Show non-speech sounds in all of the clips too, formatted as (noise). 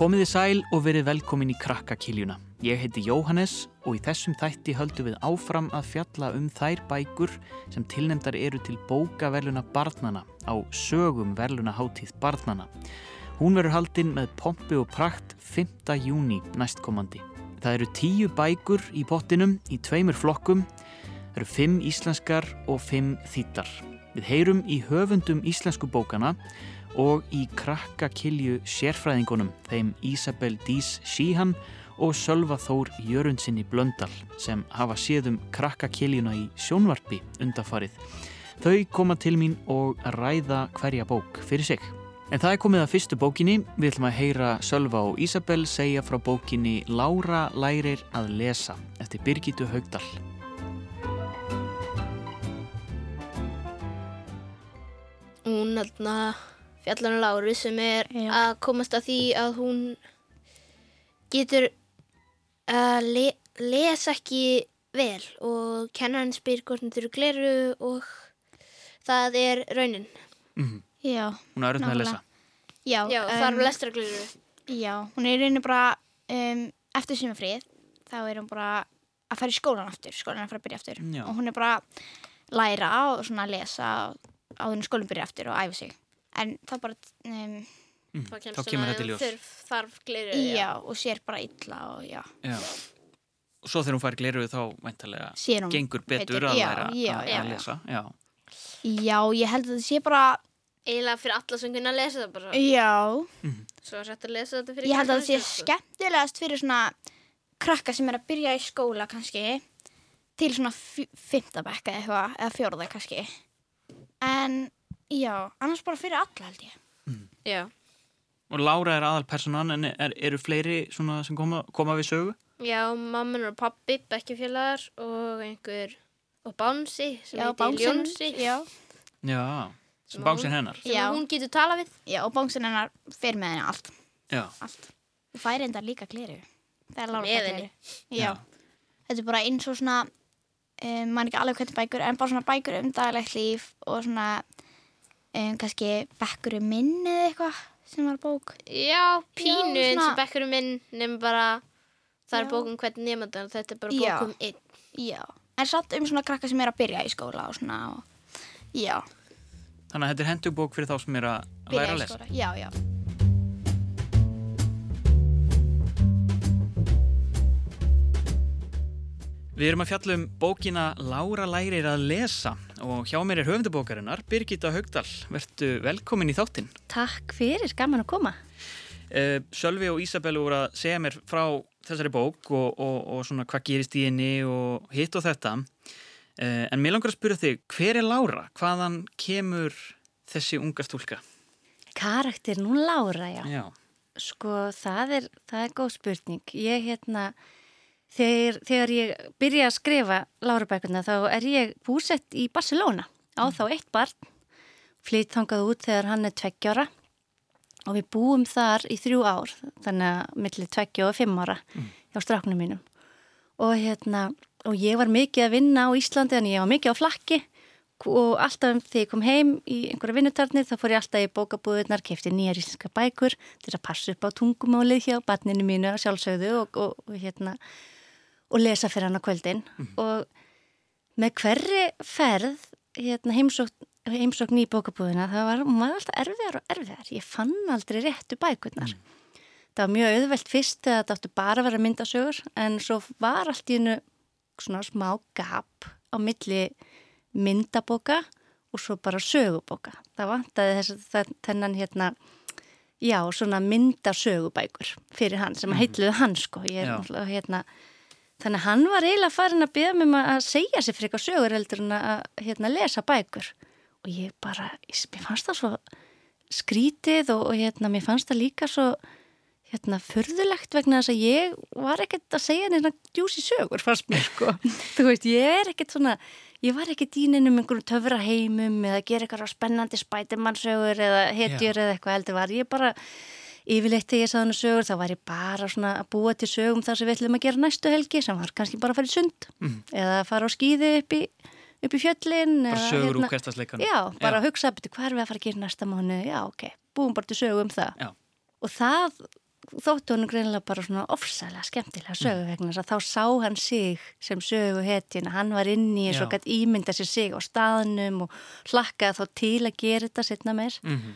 Komiði sæl og verið velkomin í krakkakiljuna. Ég heiti Jóhannes og í þessum þætti höldum við áfram að fjalla um þær bækur sem tilnemdar eru til bókaverluna barnana á sögum verluna hátíð barnana. Hún verður haldinn með pompi og prakt 5. júni næstkomandi. Það eru tíu bækur í pottinum í tveimur flokkum. Það eru fimm íslenskar og fimm þýttar. Við heyrum í höfundum íslensku bókana og í krakkakilju sérfræðingunum þeim Ísabel Dís Síhan og Sölva Þór Jörundsinni Blöndal sem hafa séðum krakkakiljuna í sjónvarpi undafarið. Þau koma til mín og ræða hverja bók fyrir sig. En það er komið að fyrstu bókinni. Við ætlum að heyra Sölva og Ísabel segja frá bókinni Lára lærir að lesa eftir Birgitu Haugdal. Hún hérna fjallar um Láru sem er Já. að komast að því að hún getur að le lesa ekki vel og kennarinn spyr hvort hún þurfi gleru og það er raunin. Mm Já, Hún er öll með að lesa. já, Já, það er lestra gleru. já, hún er í rauninni bara um, eftir sumafrið, þá er hún bara að fara í skólan aftur, skólan er að fara að byrja aftur Já. og hún er bara að læra og svona að lesa á þenni skólinn byrja aftur og æfa sig en þá bara um, Mm. Það kemst Þá kemur þetta í ljós. þurf, þarf gleru. já. og sér bara illa og já, Já. Og svo þegar hún fær gleruð þá hún gengur betur að Já, læra já, að, já, að já. lesa. Já. Já, ég held að það sé bara Eiginlega fyrir alla sem kunna að lesa það bara. já, Svo er þetta að lesa þetta fyrir ég held að það sé sko. skemmtilegast fyrir svona krakka sem er að byrja í skóla kannski til svona fymtabekka eða fjórða kannski en já, annars bara fyrir alla held ég Já. Og Lára er aðal personan en er, eru fleiri svona sem koma, koma við sögu? Já, mamman og pappi, bekkjafélagar og einhver og Bánsi sem Já, heitir bánsinn Jónsi já, Já. Sem bánsinn hennar? sem Já. hún getur tala við. já, og bánsinn hennar fer með henni allt, Já. allt og fær enda líka gleru það er Með fær henni. gleru. já. þetta er bara eins og svona um, mann ekki alveg hvernig bækur en bara svona bækur um daglegt líf og svona um, kannski bekkur um minn eða eitthvað sem var bók Já, pínu Já, eins og bekkurum minn nefnum bara það er Já. bók um hvern nefndan og þetta er bara Já. bók um einn. Já, en satt um svona krakka sem er að byrja í skóla og svona og, Já, Þannig að þetta er hendugbók fyrir þá sem er að læra að í lesa. skóla Já, já Við erum að fjalla um bókina Lára lærir að lesa og hjá mér er höfundabókarinnar Birgitta Haugdal. Vertu velkomin í þáttinn. Takk fyrir, gaman að koma. Uh, Sölvi og Ísabel voru að segja mér frá þessari bók og, og, og svona hvað gerist í henni og hitt og þetta. Uh, en mér langar að spyrja þig, hver er Lára? Hvaðan kemur þessi unga stúlka? Karakter nú Lára, já. Já. Sko, það er, það er góð spurning. Ég, hérna, þegar, þegar ég byrja að skrifa Lárabækurna þá er ég búsett í Barcelona á þá eitt barn. Flytt þangað út þegar hann er tveggjára og við búum þar í þrjú ár, þannig að millir tveggja og fimm ára hjá stráknum mínum. Og hérna, og ég var mikið að vinna á Íslandi, þannig ég var mikið á flakki og alltaf þegar ég kom heim í einhverja vinnutarnir þá fór ég alltaf í bókabúðunar, kefti nýjar íslenska bækur til að passa upp á tungumálið hjá barninu mínu sjálfsögðu og, og, og, hérna, og lesa fyrir hann á kvöldin. Og með hverri ferð hérna, heimsókn, heimsókn í bókabúðuna það var, var alltaf erfiðar og erfiðar. Ég fann aldrei réttu bækurnar. Það var mjög auðvelt fyrst þegar þetta áttu bara að vera myndasögur en svo var allt í hennu svona smá gap á milli myndabóka og svo bara sögubóka. Það vantaði þess að þennan hérna, já, svona myndasögubækur fyrir hann sem að heitluðu hann sko. Ég er náttúrulega hérna, þannig að hann var eiginlega farin að beða mig um að segja sér fyrir eitthvað sögur heldur en að hérna, lesa bækur. Og ég bara, ég, mér fannst það svo skrítið og, og hérna, mér fannst það líka svo hérna, furðulegt vegna þess að ég var ekkert að segja neina djúsi sögur fannst mér sko. (laughs) Þú veist, ég er ekkert svona, ég var ekkert í neinum einhverjum töfraheimum eða gera eitthvað spennandi spætimannsögur eða hetjur eða eitthvað heldur var ég bara yfirleitt þegar ég sagði hann sögur þá var ég bara svona að búa til sögum þar sem við ætlum að gera næstu helgi sem var kannski bara að fara í sund Mhm. eða að fara á skýði upp í, upp í fjöllin Bara eða, sögur hérna- úr hverstasleikanum. Já, bara að hugsa betur hvað er við að fara að gera næsta mánu já, ok, búum bara til sögu um það Já. og það, þóttu hann greinilega bara svona ofsalega skemmtilega sögu vegna þess að þá sá hann sig sem sögu hetjina, hann var inn í eins og Já. gætt ímynda sér sig á staðnum og hlakkaði þá til að gera þetta setna meir Mhm.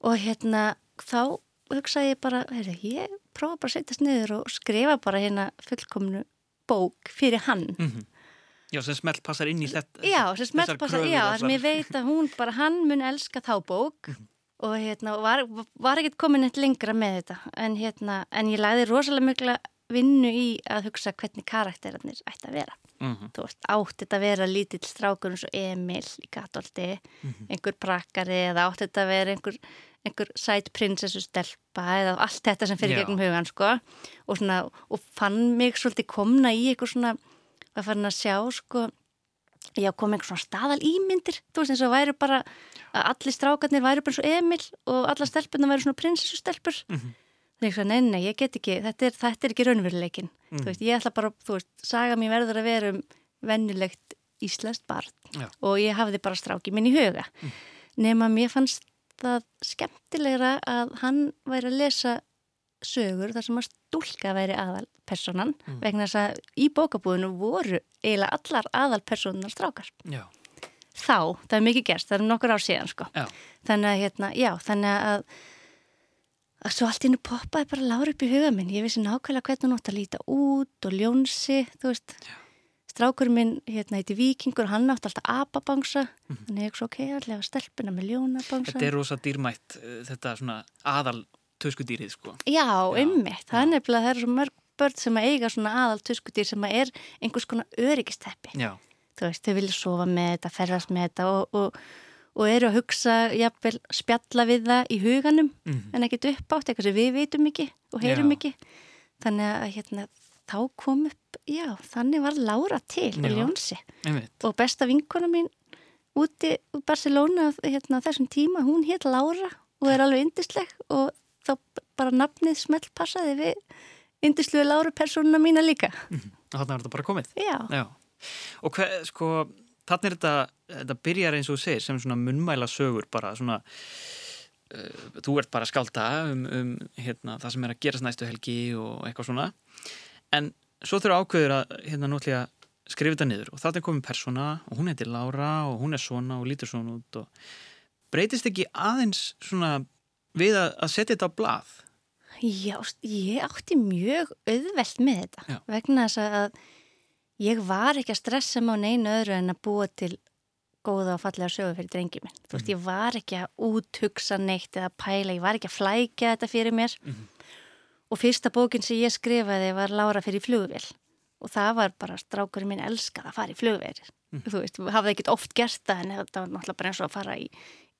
og hérna þá hugsaði ég bara, heyrðu, ég prófa bara að setjast niður og skrifa bara hérna fullkomnu bók fyrir hann Mhm. Já, sem smelt passar inn í þetta Já, sem smelt þessar passa, kröfur já, allar. sem ég veit að hún bara, hann mun elska þá bók Mhm. og hérna, var, var ekkert komin eitt lengra með þetta, en hérna, en ég lagði rosalega mikla vinnu í að hugsa hvernig karakterarnir ætti að vera. Mhm. Þú veist, átti þetta að vera lítill strákur eins og Emil í Gatolti, Mhm. einhver prakkari eða átti þetta að vera einhver, einhver sæt prinsessu stelpa eða allt þetta sem fyrir Já. gegnum hugan, sko, og svona, og fann mig svolítið komna í eitthvað svona, að fann að sjá, sko, já, kom einhver svona staðal ímyndir, þú veist, eins og væri bara að allir strákarnir væri bara eins og Emil og alla stelpuna væri svona prinsessu stelpur. Mhm. Þegar ég svo, nei, nei, ég get ekki, þetta er, þetta er ekki raunveruleikin. Mhm. Þú veist, ég ætla bara, þú veist, saga mín verður að vera um vennilegt íslenskt barn Já. og ég hafði bara stráki minn í huga. Mm. Nema mér fannst það skemmtilegra að hann væri að lesa sögur þar sem að stúlka væri aðalpersonan Mm. vegna þess að í bókabúðinu voru eiginlega allar aðalpersonar strákar. Já, Þá, það er mikið gerst, það er nokkur ár síðan sko. já, Þannig að, hérna, já, þannig að að svo allt innu poppaði bara lára upp í huga minn. Ég vissi nákvæmlega hvernig hún átt að líta út og ljónsi, þú veist. Strákurinn minn, hérna, heiti Víkingur, hann átti alltaf apabangsa. Þannig ég svo, ok, allega stelpuna með ljónabangsa. þetta er rosa dýrmætt uh, þetta svona aðal töskudýrið sko Já, ummitt. Það er nefnilega, það eru svo mörg börn sem að eiga svona aðal tuskudýr sem að er einhvers konar öryggisteppi. Já, þú veist, þau vilja sofa með þetta, ferðast með þetta og, og, og eru að hugsa, jafnvel, spjalla við það í huganum Mhm. en ekkert upp átt, eitthvað sem við vitum ekki og heyrum Já. ekki. Þannig að hérna, þá kom upp, já, þannig var Lára til Já. og Ljónsi einmitt. Og besta vinkona mín úti úr Barcelona hérna, þessum tíma, hún hétt Lára og er alveg yndisleg og þá bara nafnið smelt passaði við yndisluðu Láru persónuna mína líka. og þarna er þetta bara komið? Já, Já, og hver, sko þarna er þetta, þetta byrjar eins og segir sem svona munnmæla sögur bara svona uh, þú ert bara að skálda um, um hérna, það sem er að gerast næstu helgi og eitthvað svona. En svo þurfa ákveður að hérna nútlega skrifa þetta niður og þarna er komin persóna og hún heitir Lára og hún er svona og lítur svona út og breytist ekki aðeins svona við að, að setja þetta á blað Já, ég átti mjög auðvelt með þetta Já. vegna þess að ég var ekki að stressa mig á neinu öðru en að búa til góða og fallega sögu fyrir drengi minn. Þú veist, ég var ekki að úthugsa neitt eða pæla, ég var ekki að flækja þetta fyrir mér Mhm. Og fyrsta bókin sem ég skrifaði var Lára fyrir flugvél og það var bara strákurinn minn elskað að fara í flugvél. Mhm. Þú veist, hafði ekkert oft gert það en þetta var náttúrulega bara eins og að fara í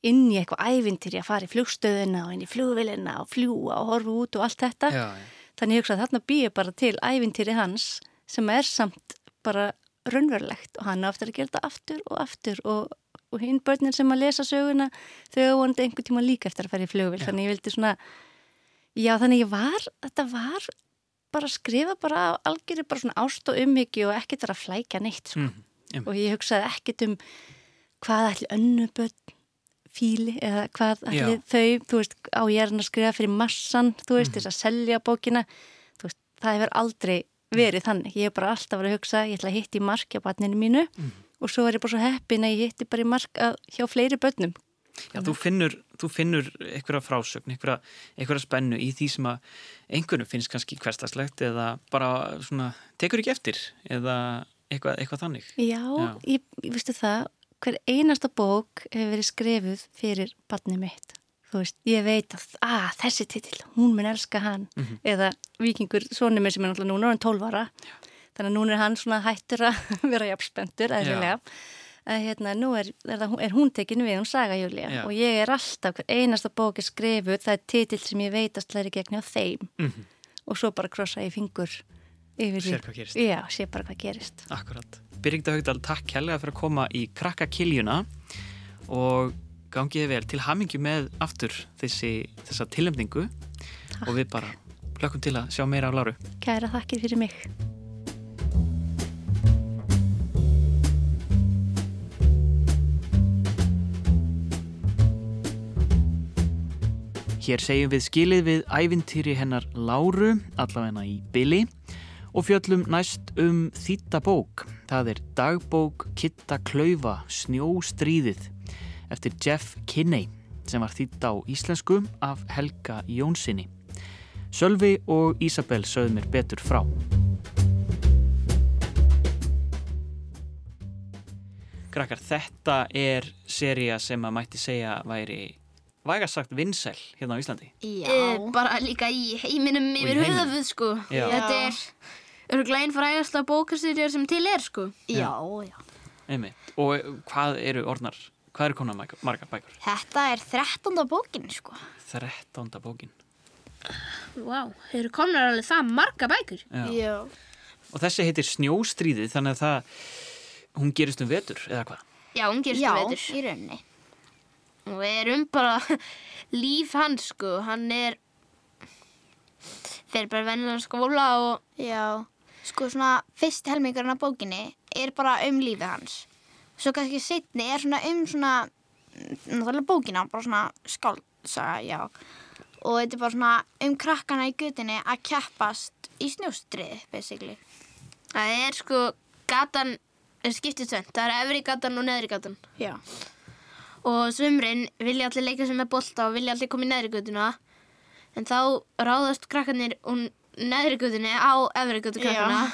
inn í eitthvað ævintýri að fara í flugstöðuna og inn í flugvélina og fljúa og horfa út og allt þetta. Já, já, Þannig ég hugsa að þarna býja bara til ævintýri hans sem er samt bara raunverulegt og hann á eftir að gera þetta aftur og aftur og, og hinn börnin sem að lesa söguna þau vonandi einhvern tíma líka eftir að fara í flugvél Já. þannig ég vildi svona já þannig ég var, þetta var bara að skrifa bara af algjöru bara svona ást og umhyggju og ekkert að flækja neitt sko. Mhm, einmitt. og ég hugsaði ekkert um hvað ætli önnu börn fíli eða hvað ætli Já. þau, þú veist, á ég er hann að skrifa fyrir massan, þú veist, Mhm. þess að selja bókina, veist, það hefur aldrei verið þannig, ég hef bara alltaf verið að hugsa, ég ætla að hitti í mark hjá barninu mínu Mhm. og svo er ég bara svo heppin að ég hitti bara í mark að, hjá fleiri börnum. Já, þú finnur, þú finnur einhverja frásögn, einhverja, einhverja spennu í því sem að einhvernum finnst kannski hverstaslegt eða bara svona tekur ekki eftir eða eitthvað, eitthvað þannig. Já, Já. Ég, ég veistu það, hver einasta bók hefur verið skrifuð fyrir barnið mitt. Þú veist, ég veit að, að þessi titill, hún mun elska hann. Mhm. Eða vikingur, svonni minn sem er náttúrulega núna, hann er 12 ára. Þannig að núna er hann svona hættur að (laughs) vera jafnspendur, eðlilega. Að hérna, nú er, er, það, er hún tekin við, hún Saga Júlia. Og ég er alltaf, einasta bók er skrifuð, það er titill sem ég veit að slæri gegn hjá þeim. Mm Og svo bara krossa ég fingur yfir Sér því. hvað gerist. Já, sé bara hvað gerist. Akkurat. Birgita Haugdal, takk kærlega fyrir að koma í krakka kiljuna og gangiði vel til hamingju með aftur þessi, þessa tilnefningu og við bara hlökkum til að sjá meira á Láru. Kæra þakkir fyrir mig. Hér segjum við skilið við ævintýri hennar Láru, allavegna í Billy, og fjöllum næst um þýtta bók. Það er dagbók Kitta Klaufa, Snjóstríðið, eftir Jeff Kinney, sem var þýtt á íslensku af Helga Jónssoni. Sölvi og Ísabel sögðu mér betur frá. Krakkar, þetta er seria sem að mætti segja væri vægast sagt vinsæl hérna á Íslandi. Já. Eh, bara líka í heiminum yfir heiminum. höfuð sko Já. þetta er örgulega einn frægasta bókastyrjar sem til er sko Já, já. Einmitt. Og hvað eru orðnar, hvað eru konar margar, margar bækur? Þetta er 13. bókin, sko. Þrettánda bókin. Vá, þeir eru komnar alveg það marga bækur Já. Já. Og þessi heitir Snjóstríðið, þannig að það, hún gerist um vetur, eða hvað? Já, hún gerist Já, um veitur í rauninni. Og við erum bara (laughs) líf hans sko hann er fer bara vennilega skóla og Já. Sko, svona, fyrst helmingurinn af bókinni er bara um lífið hans. Svo kannski setni er svona um svona, náttúrulega bókina, bara svona skáldsaga, já. Og þetta er bara svona um krakkana í gutinni að keppast í snjóstrið, basically. það er sko gatan skiptið tvönd, það er efri gatan og neðri gatan Já. Og sumrin vilja allir leika sem með bolta og vilja allir koma í neðri götuna en þá ráðast krakkarnir og neðri götunni á efri götu krakkana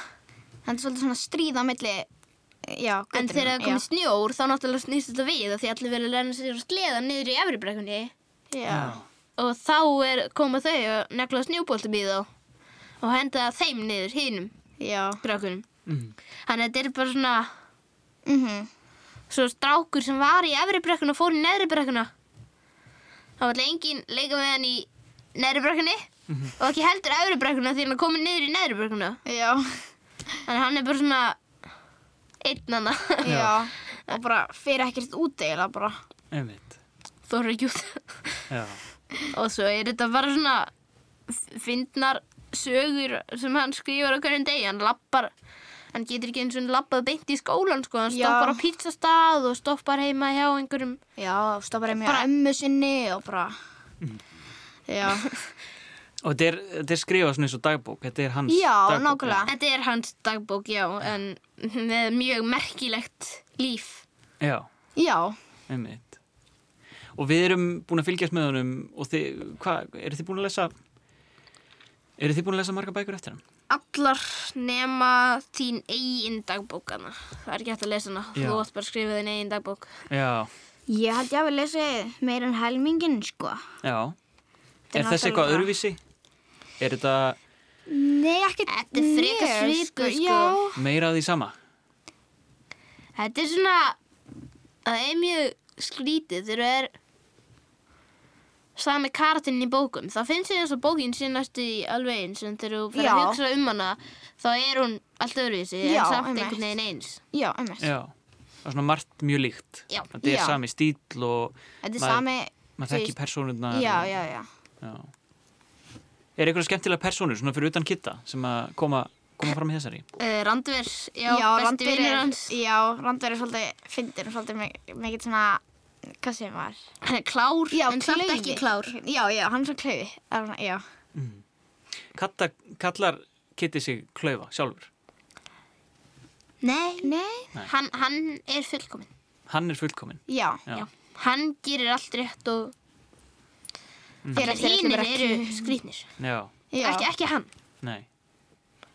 Það er svolítið svona stríð á milli, já, en þegar það komið snjór þá náttúrulega snýst þetta við af því allir vilja lerna sér að sleða niður í efri brekkunni Já. og þá er, koma þau að negla snjóboltum í þá og henda þeim niður hinnum Já. strákunum Mm. þannig að þetta er bara svona Mhm. Svo strákur sem var í efri brekkuna og fór í neðri brekkuna þá var engin leika með hann í neðri brekkunni og ekki heldur efri brekkuna því hann er komin niður í neðri brekkuna Já. þannig að hann er bara svona einn hana Já. Og bara fyrir ekkert út eða bara. Einmitt. þóra ekki út Já. og svo er þetta bara svona fyndnar sögur sem hann skrifar á hverjum degi hann lappar hann getur ekki eins og lappað beint í skólan sko. hann Já. stoppar á pizzastað og stoppar heima hjá einhverjum Já, stoppar með Bara- ömmu sinni og bara. Já. (laughs) Og þetta er, er skrifað svona eins og dagbók, þetta er hans Já, dagbók. nákvæmlega. þetta er hans dagbók já en með mjög merkilegt líf Já, Já. einmitt. Og við erum búin að fylgjast með honum og þið, hvað, eru þið búin að lesa, eru þið búin að lesa marga bækur eftir hann? Allar nema þín eigin dagbókana það er ekki hægt að lesa hana Já. þú átt bara að skrifa þín eigin dagbók Já, Ég held ég að við lesi meir en helmingin, sko. já. Þetta er þessi eitthvað náttúrulega- öðruvísi? Er þetta Nei, ekki Þetta er frekar mjög, svipað, sko. Já. meira af því sama? Þetta er svona, það er mjög skrítið þegar það er sami karatinn í bókum. Það finnst sér eins og bókin sé næstu í alveg eins en þegar þú fyrir að hugsa um hana þá er hún allt öðruvísi en samt einhvern veginn eins. Já, einmitt. Já. Það er svona margt mjög líkt. Já. Þetta er Já. sami stíl og er Maður- sami... þekki persónurnar. Já, og- já, já. Já. Er einhverja skemmtilega persónur svona fyrir utan kitta sem að koma, koma fram í þessari? Uh, Randver, já, besti er- hans. Já, Randver er svolítið, fyndir svolítið mi- mikið svona, hvað sem var? Hann er klár, Já, en samt ekki klár. Já, já, hann er er svona- Já. Katta, kallar kitti sig klaufa sjálfur? Nei, Nei. hann, hann er fullkominn. Hann er fullkominn. Já. Já. Já. Hann gerir allt rétt og öllum hinnir reglum. eru skrýtnir. Já, Já. Ekki, ekki hann. nei.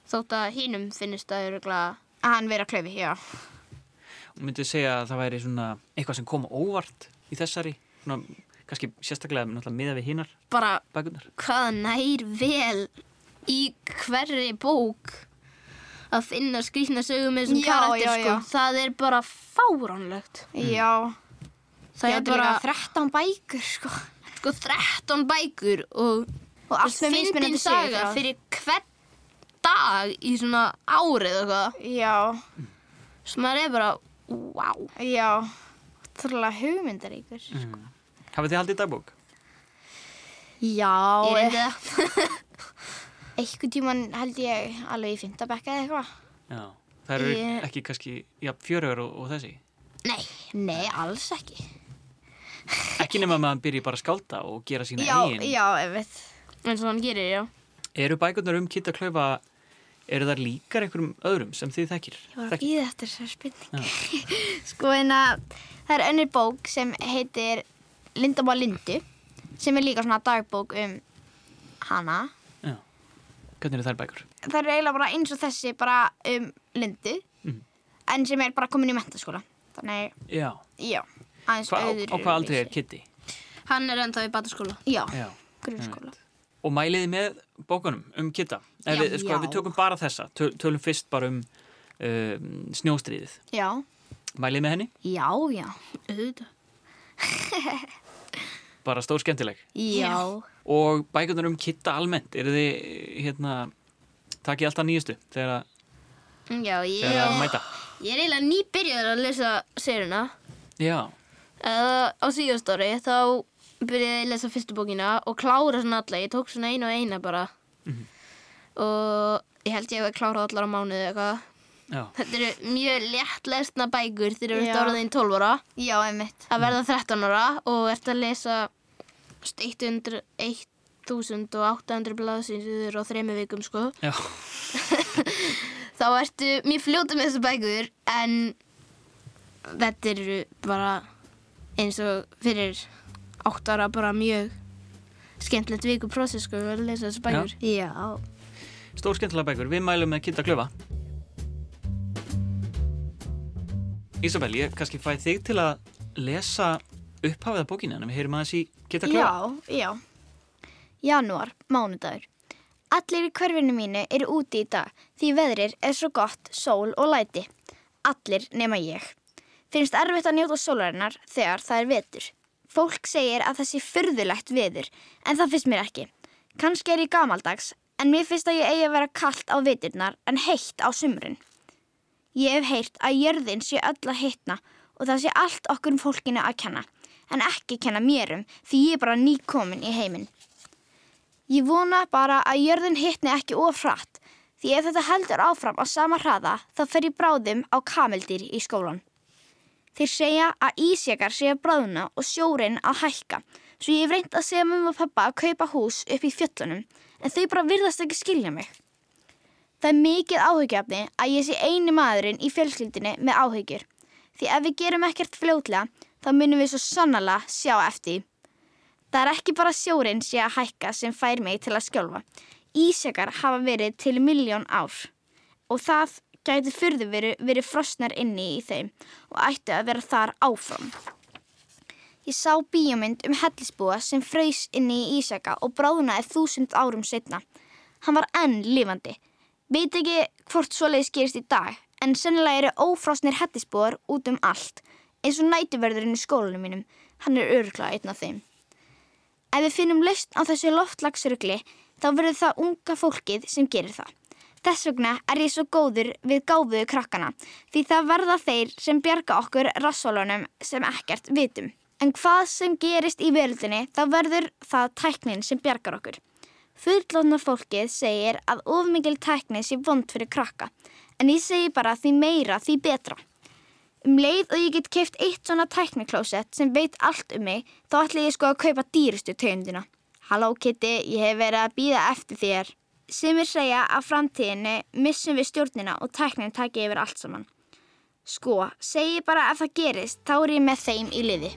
Þótt að hinnum finnist öruglega Að hann vera klaufi, já. Og myndið segja að það væri svona eitthvað sem kom á óvart í þessari, svona, kannski sérstaklega miða við hinnar bara bækunar. hvað nær vel í hverri bók að finna skrýtna sögum með þessum karakter sko. Það er bara fáránlegt. Já. Það Já, er bara 13 bækur, sko. sko 13 bækur og Og allt með mismunandi saga sögur. fyrir hvern dag í svona árið og eitthvað. Já. Svo maður er bara, wow. Já. Trúlega hugmyndaríkur. Mm. Hafið þið haldið dagbók? Já. Ég reyndi það. (laughs) Eitthvað tíman held ég alveg í fymtabekka eða eitthvað. Já. Það eru Ég- ekki kannski, já, fjörugur og, og þessi? Nei, nei, alls ekki. Ekki nema að maður byrji bara að skálda og gera sína Já, eigin. já, einmitt. eins og hann gerir, já. Eru bækurnar um Kitta Klaufa, eru þar líkar einhverjum öðrum sem þið þekkir? Ég var að Þekkir? býða eftir þessar spurning. (laughs) sko en að það er önnur bók sem heitir Lindabá Lindu sem er líka svona dagbók um hana. Já. Hvernig eru þær bækur? Það er eiginlega bara eins og þessi bara um Lindu Mhm. en sem er bara komin í mentaskóla. Þannig, Já. já, Hva, á, á hvað aldrei er Kitti? Hann er ennþá í bataskóla. Já, Já. grunnskóla. Og mæliði með bókunum um Kitta? Ef við, sko, við tökum bara þessa, töl, tölum fyrst bara um uh, snjóstríðið. Já, Mæliði með henni? já, já. Auðvitað. (laughs) Bara stór skemmtileg. Já. Og bækurnar um Kitta almennt, eru þið, hérna, takið alltaf nýjustu þegar, ég, að mæta? ég er eiginlega nýbyrjaður að lesa seruna. Já. Uh, á síðast ári þá byrjaði ég að lesa fyrstu bókina og klára svona alla. Ég tók svona einu og eina bara. Og ég held ég hef klárað allar á mánuði eða eitthvað. Já. Þetta eru mjög létt lesna bækur þegar þú ert Já. orðin 12 ára. Já, einmitt. Að verða 13 ára og ert að lesa 100, 1800 blaðsýnsur á þremi vikum sko. Já. (laughs) Þá ertu mjög fljóta með þessu bækur en þetta eru bara eins og fyrir 8 ára bara mjög skemmtilegt viku prósess sko að lesa þessu bækur. Já. Stór skemmtilega bækur, við mælum með Kitta Klaufa. Ísabel, ég kannski fæ þig til að lesa upphafið af bókinu en við heyrum aðeins í Kitta Klaufa. Já, já. Janúar, mánudagur. Allir í hverfinu mínu eru úti í dag því veðrir er svo gott, sól og læti. Allir nema ég. Finnst erfitt að njóta sólarinnar þegar það er vetur. Fólk segir að það sé furðulegt veður en það finnst mér ekki. Kannski er ég gamaldags en mér finnst að ég eigi að vera kallt á veturnar en heitt á sumrin. Ég hef heyrt að jörðin sé öll að hittna og það sé allt okkur um fólkinu að kenna, en ekki kenna mérum því ég er bara nýkomin í heiminn. Ég vona bara að jörðin hittni ekki of hratt, því ef þetta heldur áfram á sama hraða þá fer ég bráðum á kameldýr í skólan. Þeir segja að ísjakar sé að bráðuna og sjórin að hækka, svo ég hef reynd að segja mumma og pappa að kaupa hús upp í fjöllunum, en þau bara virðast ekki skilja mig. Það er mikið áhyggjafni að ég sé eini maðurinn í fjölskyldinni með áhyggjur. Því ef við gerum ekkert fljótlega, þá munum við svo sannala sjá eftir. Það er ekki bara sjórin sé að hækka sem fær mig til að skjálfa. Ísjakar hafa verið til miljón ár og það gæti fyrðu verið, frosnar inni í þeim og ættu að vera þar áfram. Ég sá bíómynd um hellisbúa sem fröys inni í Ísaka og bráðnaði þúsund árum setna. Hann var enn lifandi. Veit ekki hvort svoleiðis gerist í dag, en sennilega eru ófrosnir hellisbúar út um allt, eins og nætuverðurinn í skólanum mínum. Hann er örgla einn af þeim. Ef við finnum laust á þessu loftlagsrugli, þá verður það unga fólkið sem gerir það. Þess vegna er ég svo góður við gáfuðu krakkana, því það verða þeir sem bjarga okkur rassólunum sem ekkert vitum. En hvað sem gerist í veröldinni, þá verður það tæknin sem bjargar okkur. Fullóna fólkið segir að ofmikil tækni sé vond fyrir krakka, en ég segi bara því meira því betra. Um leið og ég get keift eitt svona tækniklósett sem veit allt um mig, þá ætla ég sko að kaupa dýrustu tegundina. Halló Kitty, ég hef verið að býða eftir þér. Sumir segja að framtíðinni missum við stjórnina og tæknin taki yfir allt saman. Sko, segi bara ef það gerist, þá er ég með þeim í liði.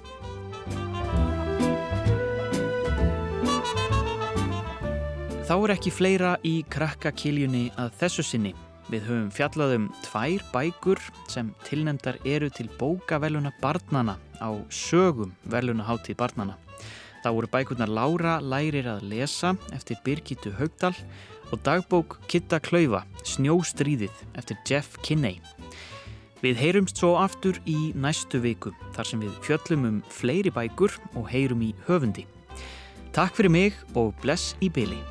Þá er ekki fleira í krakkakiljunni að þessu sinni. Við höfum fjallað um tvær bækur sem tilnefndar eru til bókaveluna barnana á sögum veluna hátíð barnana. Það voru bækurnar Lára lærir að lesa eftir Birgitu Haugdal og dagbók Kitta Klaufa, Snjóstríðið eftir Jeff Kinney. Við heyrumst svo aftur í næstu viku þar sem við fjöllum um fleiri bækur og heyrum í höfundi. Takk fyrir mig og bless í byli.